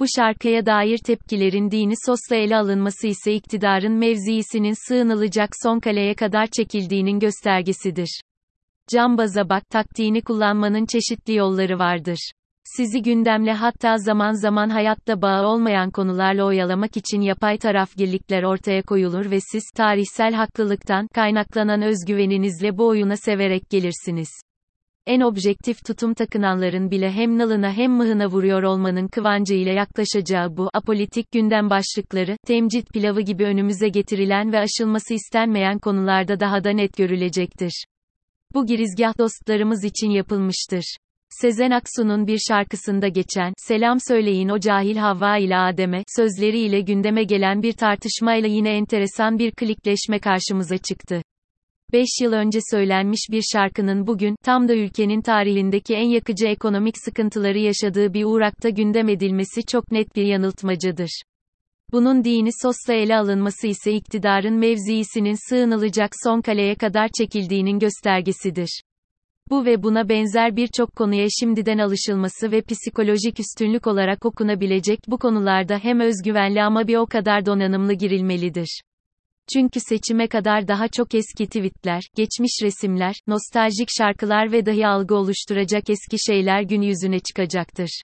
Bu şarkıya dair tepkilerin dini sosla ele alınması ise iktidarın mevziisinin sığınılacak son kaleye kadar çekildiğinin göstergesidir. Cambaza bak taktiğini kullanmanın çeşitli yolları vardır. Sizi gündemle hatta zaman zaman hayatta bağı olmayan konularla oyalamak için yapay tarafgirlikler ortaya koyulur ve siz, tarihsel haklılıktan, kaynaklanan özgüveninizle bu oyuna severek gelirsiniz. En objektif tutum takınanların bile hem nalına hem mıhına vuruyor olmanın kıvancıyla yaklaşacağı bu, apolitik gündem başlıkları, temcit pilavı gibi önümüze getirilen ve aşılması istenmeyen konularda daha da net görülecektir. Bu girizgah dostlarımız için yapılmıştır. Sezen Aksu'nun bir şarkısında geçen, selam söyleyin o cahil Havva ile Adem'e, sözleriyle gündeme gelen bir tartışmayla yine enteresan bir klikleşme karşımıza çıktı. 5 yıl önce söylenmiş bir şarkının bugün, tam da ülkenin tarihindeki en yakıcı ekonomik sıkıntıları yaşadığı bir uğrakta gündem edilmesi çok net bir yanıltmacadır. Bunun dini sosla ele alınması ise iktidarın mevziisinin sığınılacak son kaleye kadar çekildiğinin göstergesidir. Bu ve buna benzer birçok konuya şimdiden alışılması ve psikolojik üstünlük olarak okunabilecek bu konularda hem özgüvenli ama bir o kadar donanımlı girilmelidir. Çünkü seçime kadar daha çok eski tweetler, geçmiş resimler, nostaljik şarkılar ve dahi algı oluşturacak eski şeyler gün yüzüne çıkacaktır.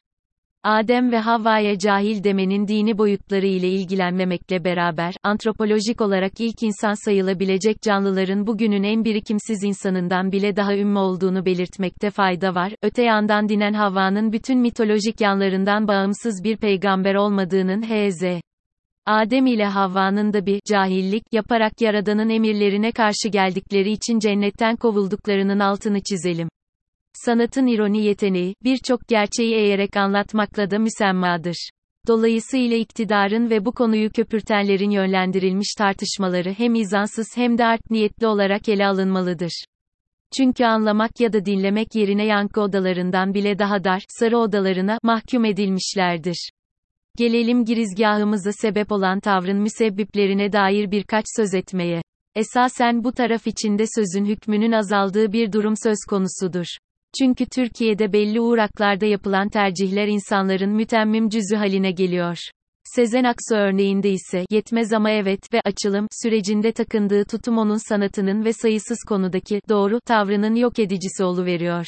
Adem ve Havva'ya cahil demenin dini boyutları ile ilgilenmemekle beraber, antropolojik olarak ilk insan sayılabilecek canlıların bugünün en birikimsiz insanından bile daha ünlü olduğunu belirtmekte fayda var. Öte yandan dinen Havva'nın bütün mitolojik yanlarından bağımsız bir peygamber olmadığının H.Z. Adem ile Havva'nın da bir cahillik yaparak Yaradan'ın emirlerine karşı geldikleri için cennetten kovulduklarının altını çizelim. Sanatın ironi yeteneği, birçok gerçeği eğerek anlatmakla da müsemmadır. Dolayısıyla iktidarın ve bu konuyu köpürtenlerin yönlendirilmiş tartışmaları hem izansız hem de art niyetli olarak ele alınmalıdır. Çünkü anlamak ya da dinlemek yerine yankı odalarından bile daha dar, sarı odalarına, mahkum edilmişlerdir. Gelelim girizgahımıza sebep olan tavrın müsebbiplerine dair birkaç söz etmeye. Esasen bu taraf içinde sözün hükmünün azaldığı bir durum söz konusudur. Çünkü Türkiye'de belli uğraklarda yapılan tercihler insanların mütemmim cüzü haline geliyor. Sezen Aksu örneğinde ise yetmez ama evet ve açılım sürecinde takındığı tutum onun sanatının ve sayısız konudaki doğru tavrının yok edicisi veriyor.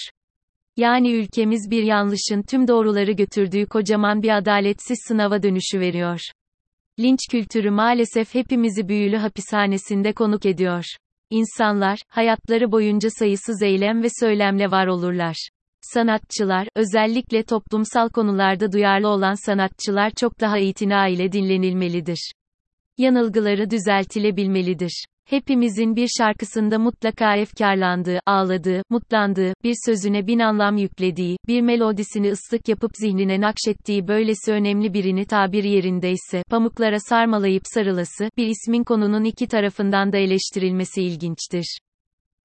Yani ülkemiz bir yanlışın tüm doğruları götürdüğü kocaman bir adaletsiz sınava dönüşü veriyor. Linç kültürü maalesef hepimizi büyülü hapishanesinde konuk ediyor. İnsanlar, hayatları boyunca sayısız eylem ve söylemle var olurlar. Sanatçılar, özellikle toplumsal konularda duyarlı olan sanatçılar çok daha itina ile dinlenilmelidir. Yanılgıları düzeltilebilmelidir. Hepimizin bir şarkısında mutlaka efkarlandığı, ağladığı, mutlandığı, bir sözüne bin anlam yüklediği, bir melodisini ıslık yapıp zihnine nakşettiği böylesi önemli birini tabir yerindeyse, pamuklara sarmalayıp sarılası, bir ismin konunun iki tarafından da eleştirilmesi ilginçtir.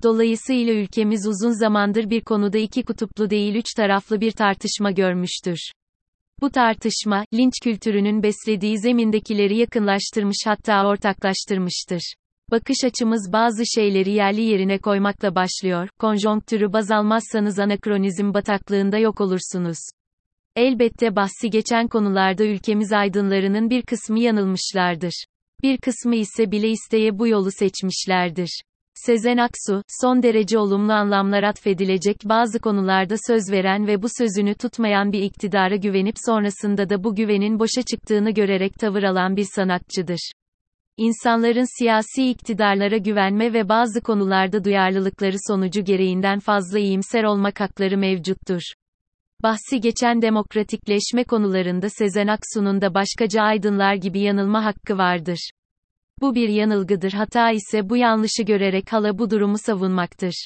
Dolayısıyla ülkemiz uzun zamandır bir konuda iki kutuplu değil üç taraflı bir tartışma görmüştür. Bu tartışma, linç kültürünün beslediği zemindekileri yakınlaştırmış hatta ortaklaştırmıştır. Bakış açımız bazı şeyleri yerli yerine koymakla başlıyor, konjonktürü baz almazsanız anakronizm bataklığında yok olursunuz. Elbette bahsi geçen konularda ülkemiz aydınlarının bir kısmı yanılmışlardır. Bir kısmı ise bile isteye bu yolu seçmişlerdir. Sezen Aksu, son derece olumlu anlamlar atfedilecek bazı konularda söz veren ve bu sözünü tutmayan bir iktidara güvenip sonrasında da bu güvenin boşa çıktığını görerek tavır alan bir sanatçıdır. İnsanların siyasi iktidarlara güvenme ve bazı konularda duyarlılıkları sonucu gereğinden fazla iyimser olmak hakları mevcuttur. Bahsi geçen demokratikleşme konularında Sezen Aksu'nun da başkaca aydınlar gibi yanılma hakkı vardır. Bu bir yanılgıdır hata ise bu yanlışı görerek hala bu durumu savunmaktır.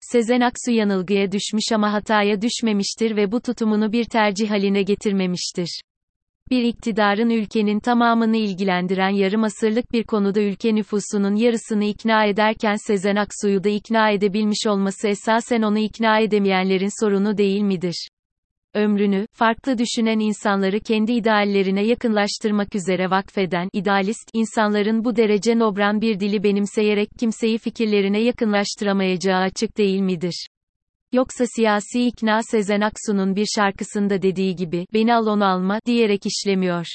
Sezen Aksu yanılgıya düşmüş ama hataya düşmemiştir ve bu tutumunu bir tercih haline getirmemiştir. Bir iktidarın ülkenin tamamını ilgilendiren yarım asırlık bir konuda ülke nüfusunun yarısını ikna ederken Sezen Aksu'yu da ikna edebilmiş olması esasen onu ikna edemeyenlerin sorunu değil midir? Ömrünü, farklı düşünen insanları kendi ideallerine yakınlaştırmak üzere vakfeden, idealist, insanların bu derece nobran bir dili benimseyerek kimseyi fikirlerine yakınlaştıramayacağı açık değil midir? Yoksa siyasi ikna Sezen Aksu'nun bir şarkısında dediği gibi, beni al onu alma, diyerek işlemiyor.